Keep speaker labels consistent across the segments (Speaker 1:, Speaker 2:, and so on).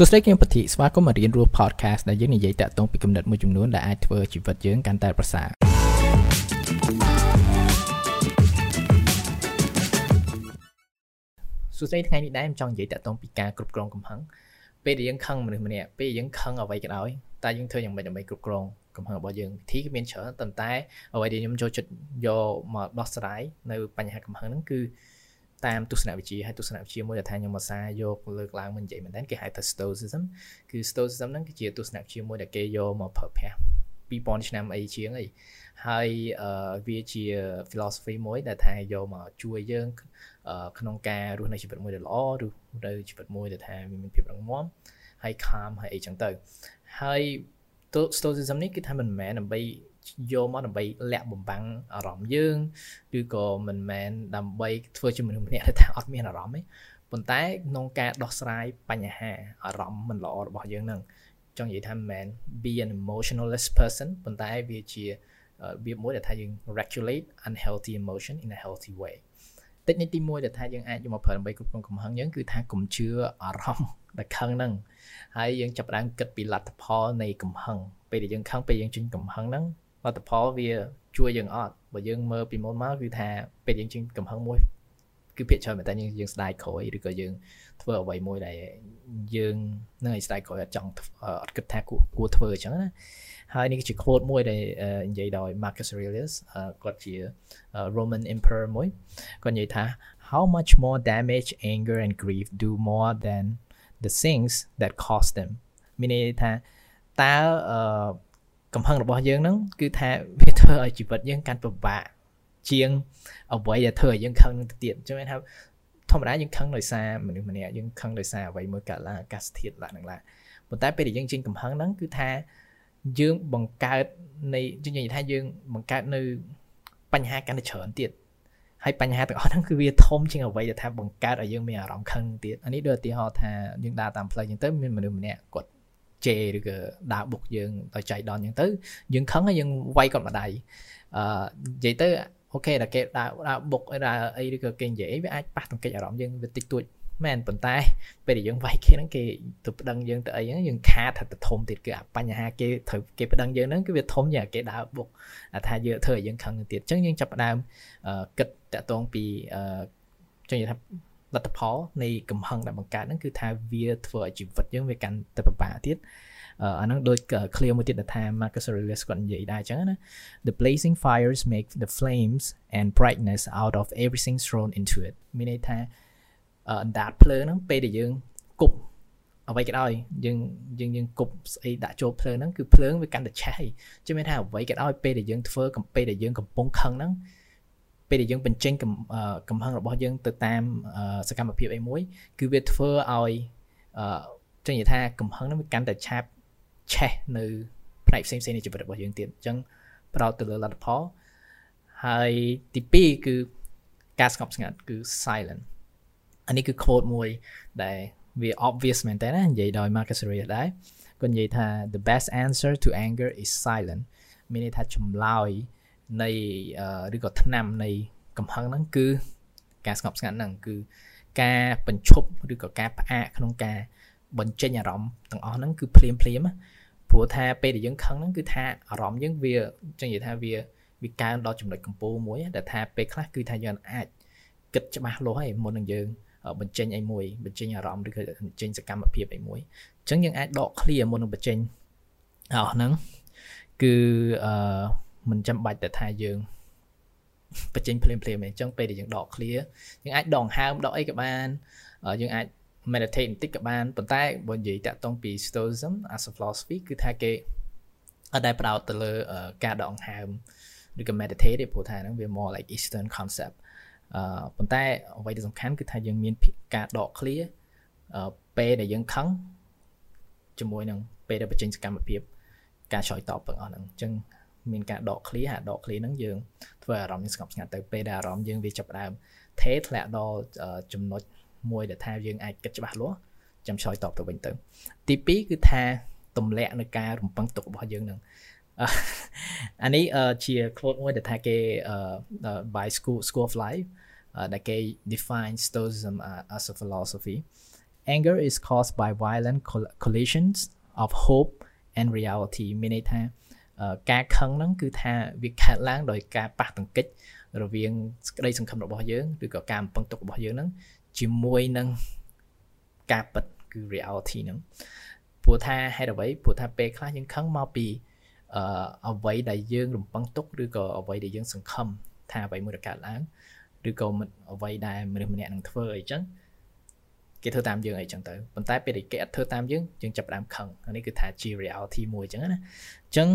Speaker 1: សួស្តីគឹមពធីស្វាគមន៍មករៀនរស់ podcast ដែលយើងនិយាយតាក់ទងពីគំនិតមួយចំនួនដែលអាចធ្វើជីវិតយើងកាន់តែប្រសើរសួស្តីថ្ងៃនេះដែរខ្ញុំចង់និយាយតាក់ទងពីការគ្រប់គ្រងកំហឹងពេលដែលយើងខឹងមនុស្សម្នាក់ពេលយើងខឹងអ្វីក៏ដោយតែយើងធ្វើយ៉ាងម៉េចដើម្បីគ្រប់គ្រងកំហឹងរបស់យើងវិធីគឺមានច្រើនប៉ុន្តែអ្វីដែលខ្ញុំចូលចិត្តយកមកដោះស្រាយនៅបញ្ហាកំហឹងហ្នឹងគឺ តាមទស្សនវិជ្ជាហើយទស្សនវិជ្ជាមួយដែលថាខ្ញុំមកសារយកលើកឡើងមកនិយាយមែនតើគេហៅថា Stoicism គឺ Stoicism ហ្នឹងគឺជាទស្សនវិជ្ជាមួយដែលគេយកមកប្រើប្រាស់2000ឆ្នាំអីជាងអីហើយវាជា philosophy មួយដែលថាយកមកជួយយើង ក្នុងការរស់នៅជីវិតមួយដែលល្អឬនៅជីវិតមួយដែលថាមានភាពរឹងមាំហើយ calm ហើយអីចឹងទៅហើយ stoicism នេះគឺថាមិនមែនដើម្បី យកមកដើម្បីលាក់បំបាំងអារម្មណ៍យើងឬក៏មិនមែនដើម្បីធ្វើជាមនុស្សម្នាក់ថាអត់មានអារម្មណ៍ទេប៉ុន្តែក្នុងការដោះស្រាយបញ្ហាអារម្មណ៍មិនល្អរបស់យើងនឹងចង់និយាយថាមិនមែន be an emotionalist person ប៉ុន្តែវាជារបៀបមួយដែលថាយើង regulate unhealthy emotion in a healthy way តិចនេះទី1ដែលថាយើងអាចយកមកប្រើដើម្បីគ្រប់គ្រងកំហឹងយើងគឺថាកុំជឿអារម្មណ៍ដែលខឹងហ្នឹងហើយយើងចាប់ផ្ដើមគិតពីលទ្ធផលនៃកំហឹងពេលដែលយើងខឹងពេលយើងចេញកំហឹងហ្នឹង លទ្ធផលវាជួយយើងអត់បើយើងមើលពីមុនមកគឺថាពេលយើងចេញកំហឹងមួយគឺភាគច្រើនតែយើងយើងស្ដាយក្រោយឬក៏យើងធ្វើអ្វីមួយដែលយើងនឹងឲ្យស្ដាយក្រោយអត់ចង់អត់គិតថាគួរធ្វើអញ្ចឹងណាហើយនេះជា quote មួយដែលនិយាយដោយ Marcus Aurelius គាត់ជា Roman emperor មួយគាត់និយាយថា how much more damage anger and grief do more than the things that cause them មានន័យថាតើអឺ កំហឹងរបស់យើងហ្នឹងគឺថាវាធ្វើឲ្យជីវិតយើងកាន់ពិបាកជាងអ្វីដែលធ្វើឲ្យយើងខឹងទៅទៀតចឹងថាធម្មតាយើងខឹងដោយសារមនុស្សម្នាក់យើងខឹងដោយសារអ្វីមួយកើតឡើងអាកាសធាតុឡើងនឹងឡើងប៉ុន្តែពេលដែលយើងចេញកំហឹងហ្នឹងគឺថាយើងបង្កើតនៃនិយាយថាយើងបង្កើតនៅបញ្ហាកាន់តែច្រើនទៀតហើយបញ្ហាទាំងអស់ហ្នឹងគឺវាធំជាងអ្វីដែលថាបង្កើតឲ្យយើងមានអារម្មណ៍ខឹងទៀតអានេះដូចឧទាហរណ៍ថាយើងដើរតាមផ្លូវអញ្ចឹងទៅមានមនុស្សម្នាក់គាត់ ជេរឬក៏ដើរបុកយើងដោយចៃដន្យអញ្ចឹងទៅយើងខឹងហើយយើងវាយគាត់ម្ដាយអឺនិយាយទៅអូខេតែគេដើរដើរបុកដើរអីឬក៏គេនិយាយវាអាចប៉ះទង្គិចអារម្មណ៍យើងវាតិចតួចមែនប៉ុន្តែពេលដែលយើងវាយគេហ្នឹងគេទៅប្តឹងយើងទៅអីហ្នឹងយើងខាតថាទៅធំទៀតគឺបញ្ហាគេត្រូវគេប្តឹងយើងហ្នឹងគឺវាធំជាងគេដើរបុកថាយើងធ្វើឲ្យយើងខឹងទៀតអញ្ចឹងយើងចាប់ផ្ដើមគិតតាក់ទងពីចង់និយាយថា លទ្ធផលនៃកំហឹងដែលបង្កើតហ្នឹងគឺថាវាធ្វើឲ្យជីវិតយើងវាកាន់តែពិបាកទៀតអាហ្នឹងដូច clear មួយទៀតដែលថា Marcus Aurelius គាត់និយាយដែរអញ្ចឹងណា The blazing fires make the flames and brightness out of everything thrown into it មានន័យថាអណ្ដាតភ្លើងហ្នឹងពេលដែលយើងគប់អ្វីក៏ដោយយើងយើងយើងគប់ស្អីដាក់ចូលភ្លើងហ្នឹងគឺភ្លើងវាកាន់តែឆេះជិះមានថាអ្វីក៏ដោយពេលដែលយើងធ្វើកំពេលដែលយើងកំពុងខឹងហ្នឹង ពេលដែលយើងបញ្ចេញកំហឹងរបស់យើងទៅតាមសកម្មភាពអីមួយគឺវាធ្វើឲ្យចឹងនិយាយថាកំហឹងហ្នឹងវាកាន់តែឆាប់ឆេះនៅផ្នែកផ្សេងៗនៃជីវិតរបស់យើងទៀតអញ្ចឹងប្រោតទៅលើលទ្ធផលហើយទី2គឺការស្ងប់ស្ងាត់គឺ silent អានេះគឺ quote មួយដែលវា obvious មែនតើណានិយាយដោយ Marcus Aurelius ដែរគាត់និយាយថា the best answer to anger is silent មានន័យថាចម្លើយ នៃឬក៏ថ្នាំនៃកំហឹងហ្នឹងគឺការស្ងប់ស្ងាត់ហ្នឹងគឺការបញ្ឈប់ឬក៏ការផ្អាកក្នុងការបញ្ចេញអារម្មណ៍ទាំងអស់ហ្នឹងគឺភ្លាមភ្លាមព្រោះថាពេលដែលយើងខឹងហ្នឹងគឺថាអារម្មណ៍យើងវាចឹងនិយាយថាវាវាកើនដល់ចំណុចកម្ពូលមួយដែលថាពេលខ្លះគឺថាយើងអាចគិតច្បាស់លាស់ហើយមុននឹងយើងបញ្ចេញអីមួយបញ្ចេញអារម្មណ៍ឬក៏បញ្ចេញសកម្មភាពអីមួយអញ្ចឹងយើងអាចដក clear មុននឹងបញ្ចេញអស់ហ្នឹងគឺអឺ មិនចាំបាច់តែថាយើងបញ្ចេញភ្លាមភ្លាមទេអញ្ចឹងពេលដែលយើងដក clear យើងអាចដងហើមដកអីក៏បានយើងអាច meditate បន្តិចក៏បានប៉ុន្តែបើនិយាយតាក់ទងពី stoicism as a philosophy គឺថាគេអត់ដែលផ្ដោតទៅលើការដកហើមឬក៏ meditate ទេព្រោះថាហ្នឹងវា more like eastern concept អឺប៉ុន្តែអ្វីដែលសំខាន់គឺថាយើងមានការដក clear ពេលដែលយើងខឹងជាមួយនឹងពេលដែលបញ្ចេញសកម្មភាពការឆ្លើយតបទាំងអស់ហ្នឹងអញ្ចឹង មានការដក clear ហាដក clear ហ្នឹងយើងធ្វើអារម្មណ៍យើងស្ងប់ស្ងាត់ទៅពេលដែលអារម្មណ៍យើងវាចាប់ផ្ដើមថេធ្លាក់ដល់ចំណុចមួយដែលថាយើងអាចគិតច្បាស់លាស់ចាំឆ្លើយតបទៅវិញទៅ ទី2គឺថាទម្លាក់នៅការរំពឹងទុករបស់យើងនឹងអានេះជា quote មួយដែលថាគេ by school school of life ដែលគេ define stoicism as a philosophy anger is caused by violent collisions of hope and reality មានន័យថា ការខឹងហ្នឹងគឺថាវាកើតឡើងដោយការប៉ះទង្គិចរវាងក្តីសង្ឃឹមរបស់យើងឬក៏ការអំពឹងទុករបស់យើងហ្នឹងជាមួយនឹងការពិតគឺ reality ហ្នឹងព្រោះថាហេតុអ្វីព្រោះថាពេលខ្លះយើងខឹងមកពីអឺអ្វីដែលយើងរំពឹងទុកឬក៏អ្វីដែលយើងសង្ឃឹមថាអ្វីមួយដែលកើតឡើងឬក៏អ្វីដែលមនុស្សម្នាក់នឹងធ្វើអីចឹងគេធ្វើតាមយើងអីចឹងទៅប៉ុន្តែពេលដែលគេអត់ធ្វើតាមយើងយើងចាប់ផ្ដើមខឹងនេះគឺថាជា reality មួយចឹងណាអញ្ចឹង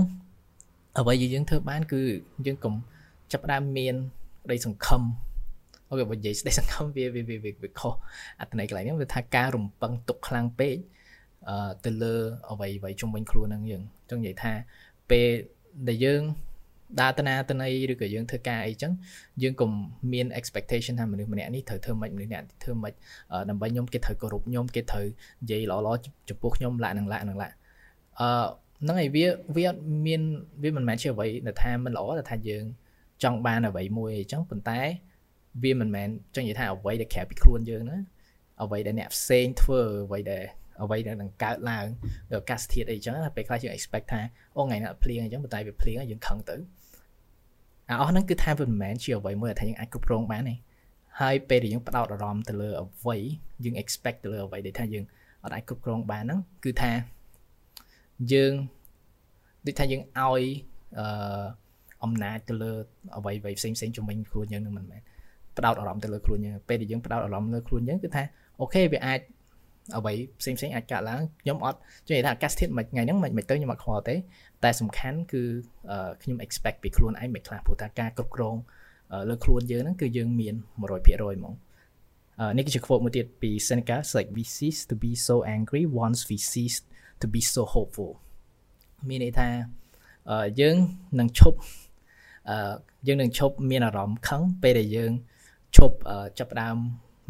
Speaker 1: អ្វីដែលយើងធ្វើបានគឺយើងកុំចាប់ផ្ដើមមានក្តីសង្ឃឹមអូខេបើនិយាយស្ដីសង្ឃឹមវាវាវាខុសអត្ថន័យកន្លែងហ្នឹងវាថាការរំពឹងទុកខ្លាំងពេកអឺទៅលើអ្វីអ្វីជុំវិញខ្លួនហ្នឹងយើងអញ្ចឹងនិយាយថាពេលដែលយើងដើរទៅណាទៅណីឬក៏យើងធ្វើការអីចឹងយើងកុំមាន expectation ថាមនុស្សម្នាក់នេះត្រូវធ្វើម៉េចមនុស្សម្នាក់ធ្វើម៉េចដើម្បីខ្ញុំគេត្រូវគោរពខ្ញុំគេត្រូវនិយាយល្អល្អចំពោះខ្ញុំឡាក់នឹងឡាក់នឹងឡាក់អឺ ហ្នឹងហើយវាវាអត់មានវាមិនមែនជាអ្វីដែលថាមិនល្អតែថាយើងចង់បានអ្វីមួយអីចឹងប៉ុន្តែវាមិនមែនចង់និយាយថាអ្វីដែលក្រៅពីខ្លួនយើងណាអ្វីដែលអ្នកផ្សេងធ្វើអ្វីដែលអ្វីដែលនឹងកើតឡើងដោយអាកាសធាតុអីចឹងពេលខ្លះយើង expect ថាអូថ្ងៃណាភ្លៀងអញ្ចឹងប៉ុន្តែវាភ្លៀងយើងខឹងទៅអាអស់ហ្នឹងគឺថាវាមិនមែនជាអ្វីមួយដែលថាយើងអាចគ្រប់គ្រងបានទេហើយពេលដែលយើងផ្ដោតអារម្មណ៍ទៅលើអ្វីយើង expect ទៅលើអ្វីដែលថាយើងអត់អាចគ្រប់គ្រងបានហ្នឹងគឺថា យើងដូចថាយើងឲ្យអឺអំណាចទៅលើអ្វីអ្វីផ្សេងផ្សេងជំនាញខ្លួនយើងនឹងមិនមែនផ្ដោតអារម្មណ៍ទៅលើខ្លួនយើងពេលដែលយើងផ្ដោតអារម្មណ៍លើខ្លួនយើងគឺថាអូខេវាអាចអ្វីផ្សេងផ្សេងអាចកើតឡើងខ្ញុំអត់និយាយថាអាកាសធាតុមួយថ្ងៃហ្នឹងមិនមិនទៅខ្ញុំអត់ខ្វល់ទេតែសំខាន់គឺខ្ញុំ expect ពីខ្លួនឯងមិនខ្លះព្រោះថាការគ្រប់គ្រងលើខ្លួនយើងហ្នឹងគឺយើងមាន100%ហ្មងនេះគឺជា quote មួយទៀតពី Seneca it's like we cease to be so angry once we cease to be so hopeful មានន័យថាយើងនឹងឈប់យើងនឹងឈប់មានអារម្មណ៍ខឹងពេលដែលយើងឈប់ចាប់ផ្ដើម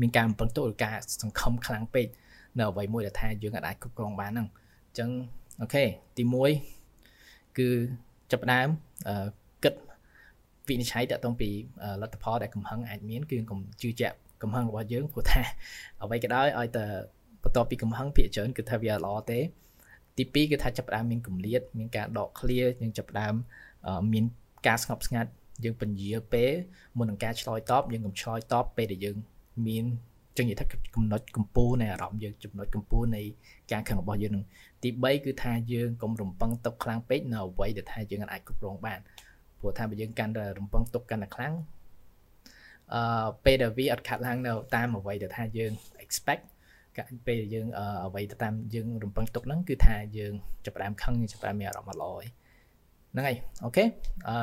Speaker 1: មានការអំពឹងទុកឬការសង្ឃឹមខ្លាំងពេកនៅអ្វីមួយដែលថាយើងអាចគ្រប់គ្រងបានហ្នឹងអញ្ចឹងអូខេទី1គឺចាប់ផ្ដើមគិតវិនិច្ឆ័យតទៅពីលទ្ធផលដែលកំហឹងអាចមានគឺកុំជឿជាក់កំហឹងរបស់យើងព្រោះថាអ្វីក៏ដោយឲ្យតែបន្ទាប់ពីកំហឹងភាគច្រើនគឺថាវាល្អទេ ទី2គឺថាចាប់ផ្ដើមមានកម្លាតមានការដកឃ្លាយើងចាប់ផ្ដើមមានការស្ងប់ស្ងាត់យើងពន្យាពេលមុននឹងការឆ្លើយតបយើងកុំឆ្លើយតបពេលដែលយើងមានចឹងនិយាយថាចំណុចកម្ពូលនៃអារម្មណ៍យើងចំណុចកម្ពូលនៃការខឹងរបស់យើងនឹងទី3គឺថាយើងកុំរំពឹងទុកខ្លាំងពេកនៅអ្វីដែលថាយើងអាចគ្រប់គ្រងបានព្រោះថាបើយើងកាន់តែរំពឹងទុកកាន់តែខ្លាំងអឺពេលដែលវាអត់ខាត់ឡើងនៅតាមអ្វីដែលថាយើង expect កា ពេលយើងអ្វីទៅតាមយើងរំពឹងទុកហ្នឹងគឺថាយើងចាប់ផ្ដើមខឹងចាប់ផ្ដើមមានអារម្មណ៍ល្អហ្នឹងហើយអូខេអឺ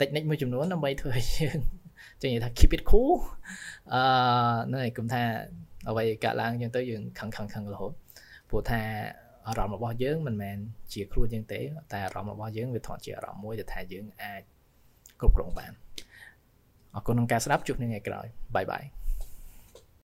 Speaker 1: technique មួយចំនួនដើម្បីធ្វើឲ្យយើងចឹងនិយាយថា keep it cool អឺនៅគុំថាអ្វីកើតឡើងចឹងទៅយើងខឹងខឹងខឹងរហូតព្រោះថាអារម្មណ៍របស់យើងមិនមែនជាខ្លួនយើងទេតែអារម្មណ៍របស់យើងវាថតជាអារម្មណ៍មួយដែលថាយើងអាចគ្រប់គ្រងបានអរគុណក្នុងការស្ដាប់ជួបគ្នាថ្ងៃក្រោយបាយបាយ